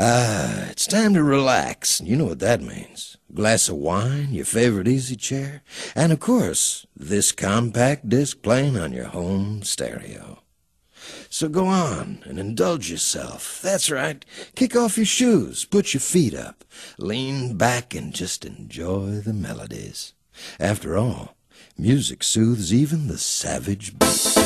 Ah, it's time to relax. You know what that means. A glass of wine, your favorite easy chair, and of course, this compact disc playing on your home stereo. So go on and indulge yourself. That's right. Kick off your shoes, put your feet up, lean back, and just enjoy the melodies. After all, music soothes even the savage beast.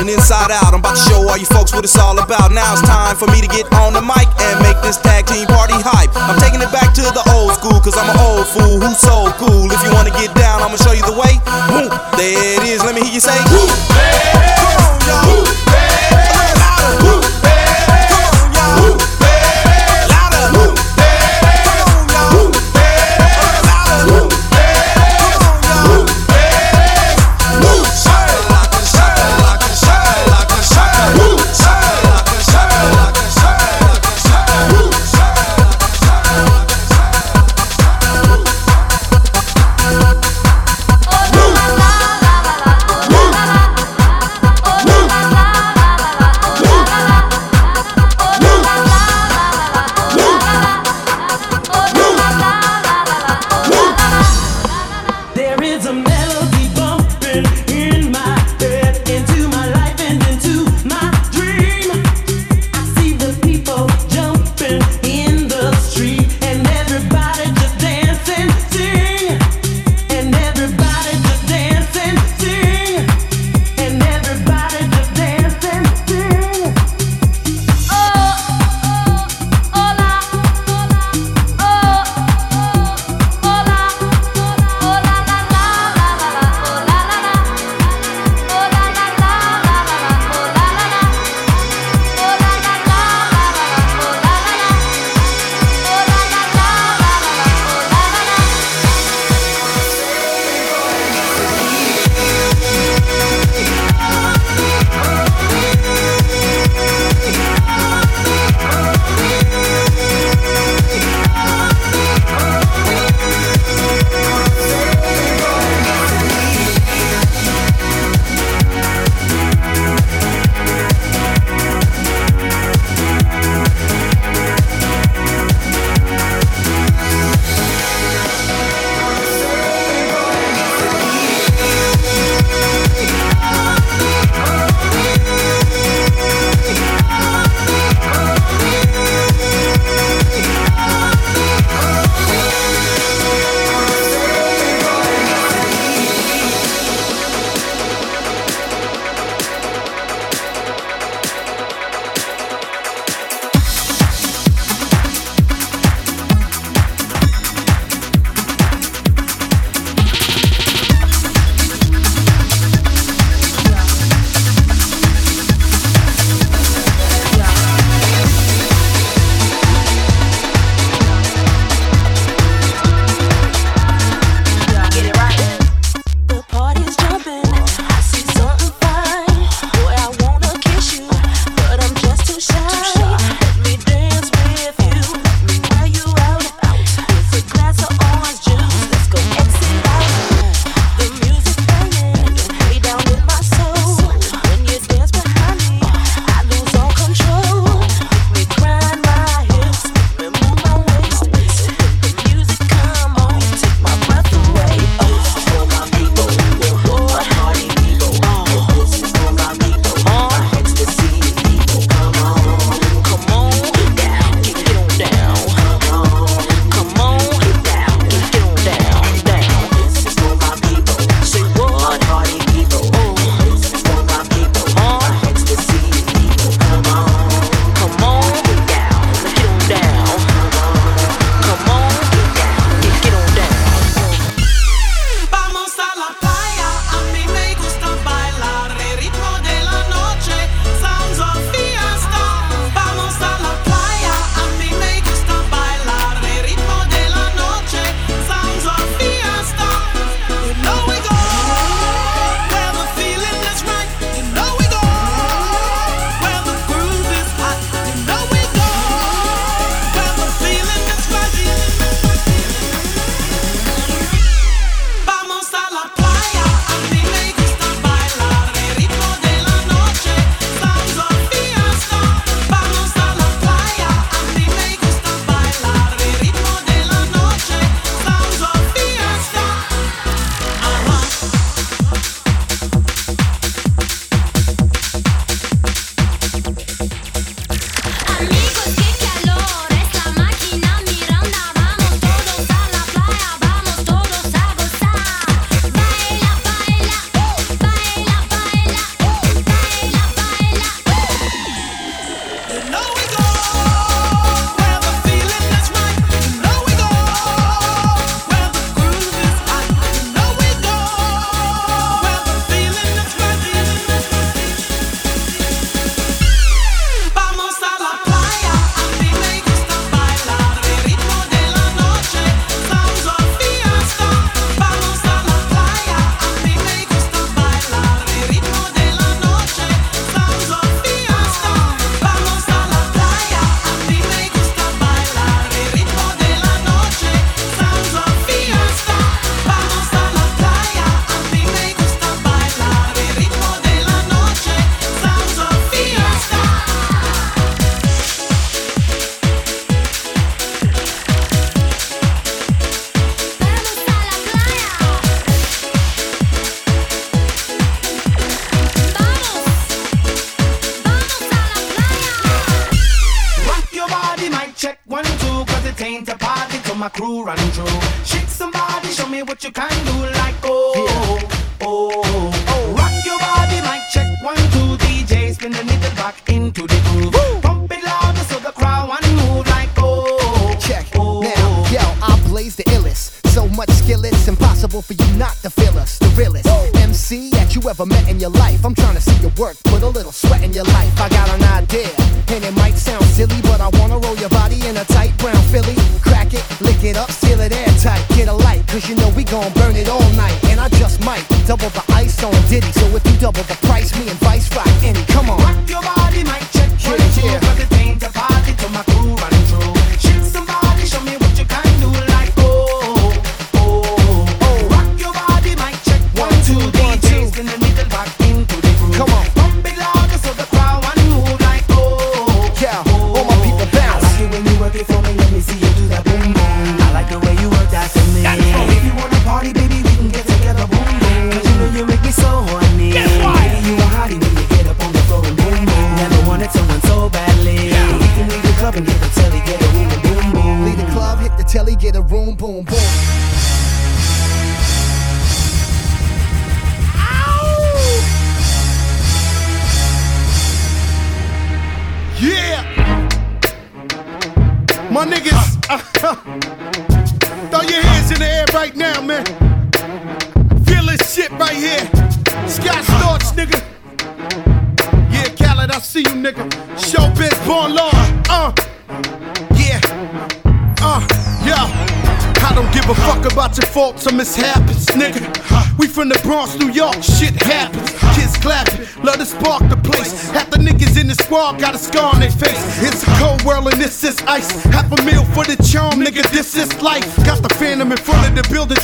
and inside out. I'm about to show all you folks what it's all about. Now it's time for me to get on the mic and make this tag team party hype. I'm taking it back to the old school, cause I'm an old fool who's so cool. If you wanna get down, I'ma show you the way. Boom, there it is, let me hear you say, Woo, baby. Come on, y'all. Woo, baby. Woo,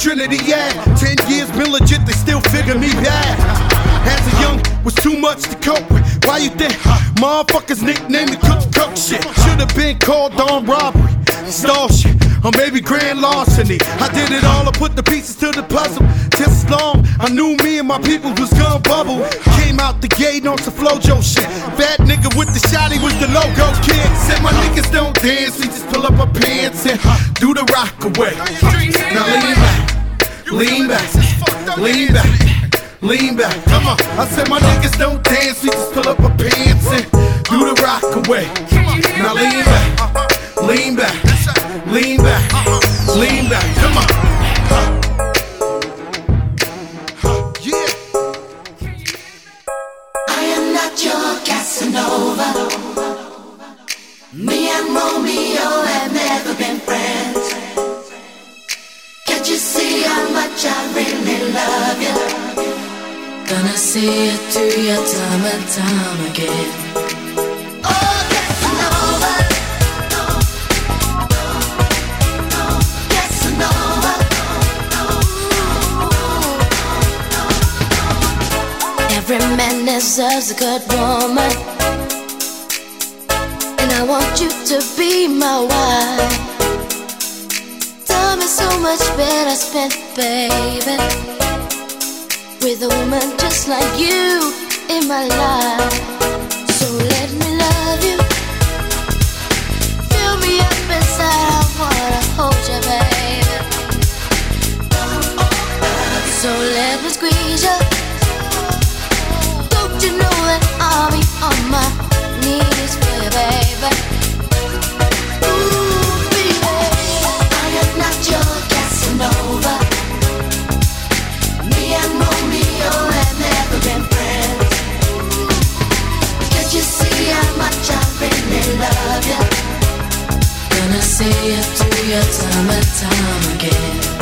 Trinity, yeah. Ten years been legit, they still figure me bad. As a young, was too much to cope with. Why you think motherfuckers nicknamed the cook cook shit? Should've been called on robbery, stall shit, or maybe grand larceny. I did it all, I put the pieces to the puzzle. Just as long I knew me and my people was gun bubble. Came out the gate on some FloJo shit. Bad nigga with the shotty was the logo kid. Said my niggas don't dance, we just pull up our pants and do the rock away. Now lean Lean back, lean back, lean back. Come on. I said my niggas don't dance, we just pull up our pants and do the rock away. Now lean back, lean back, lean back, lean back. Come on. Gonna see it through your time and time again. Every man deserves a good woman. And I want you to be my wife. Time is so much better spent, baby with a woman just like you in my life. So let me love you. Fill me up inside. I wanna hold you, baby. So let me squeeze you. Don't you know that I'll be on my knees for you, baby? love you. And I see you through your time and time again.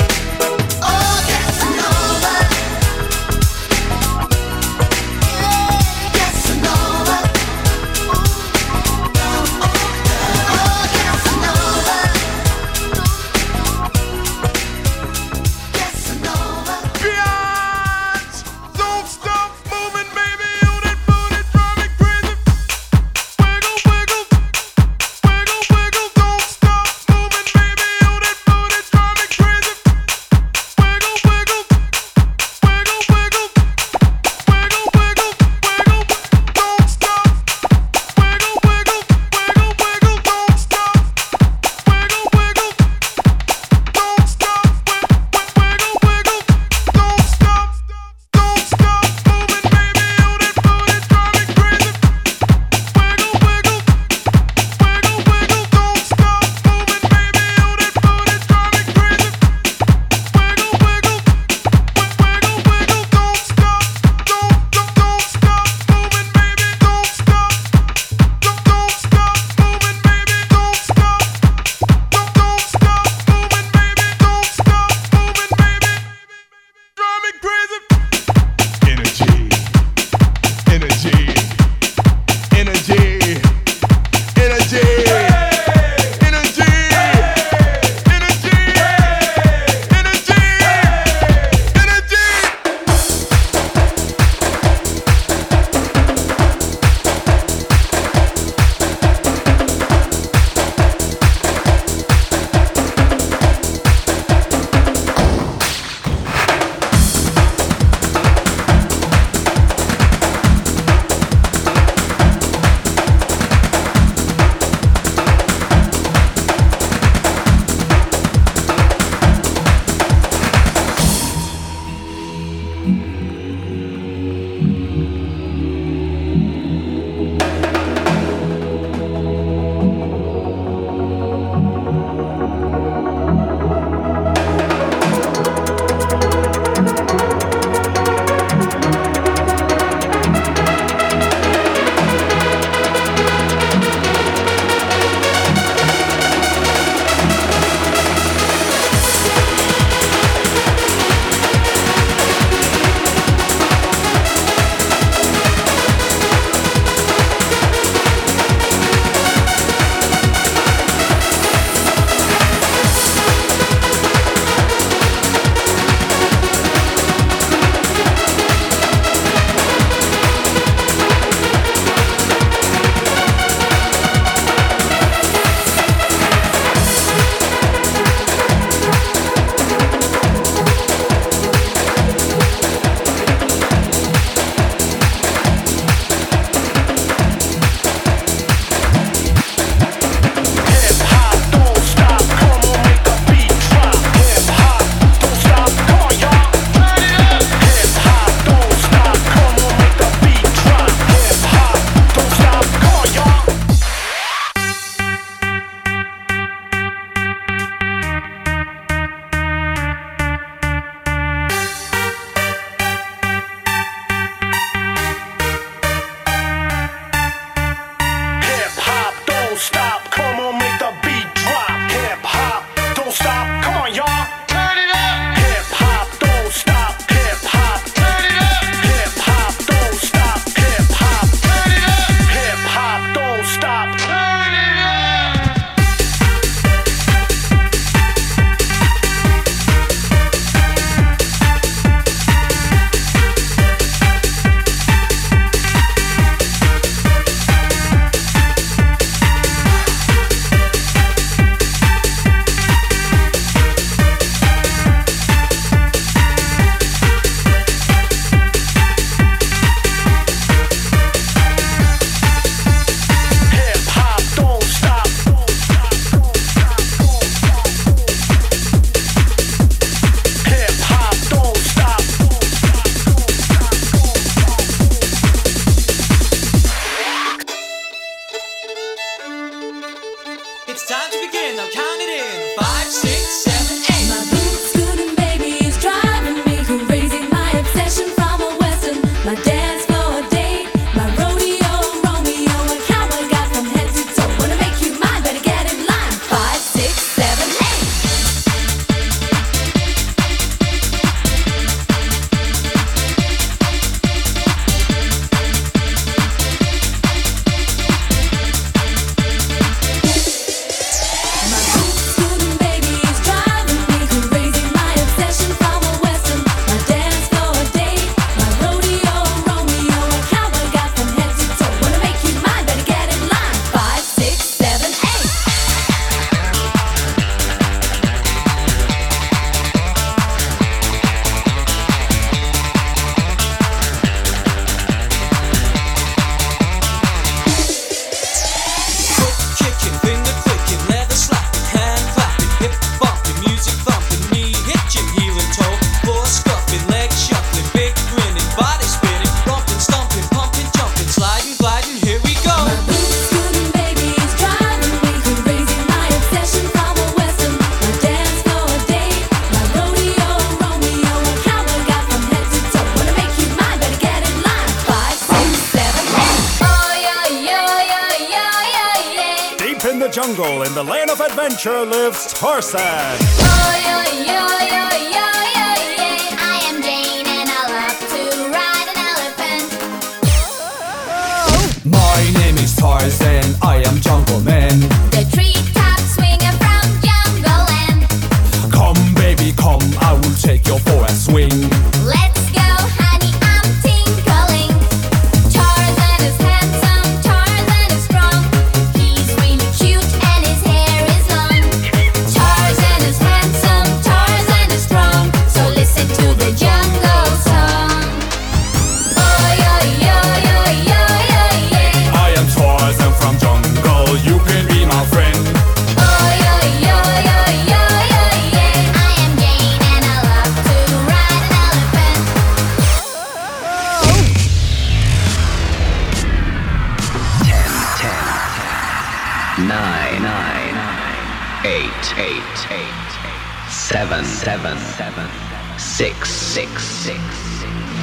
six, six,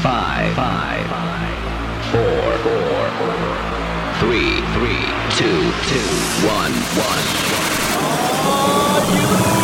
five, five, four, four, three, three, two, two, one, one. Are you?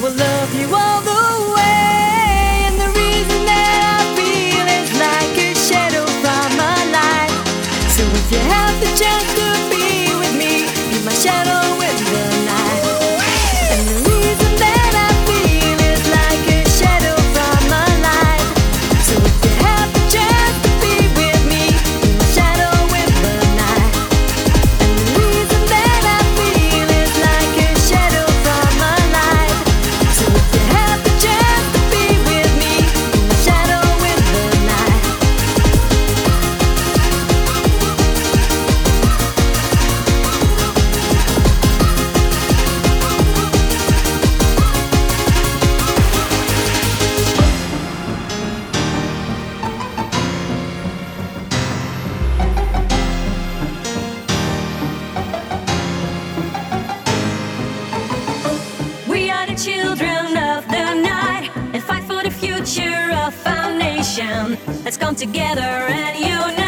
Will love together and unite. Nothing's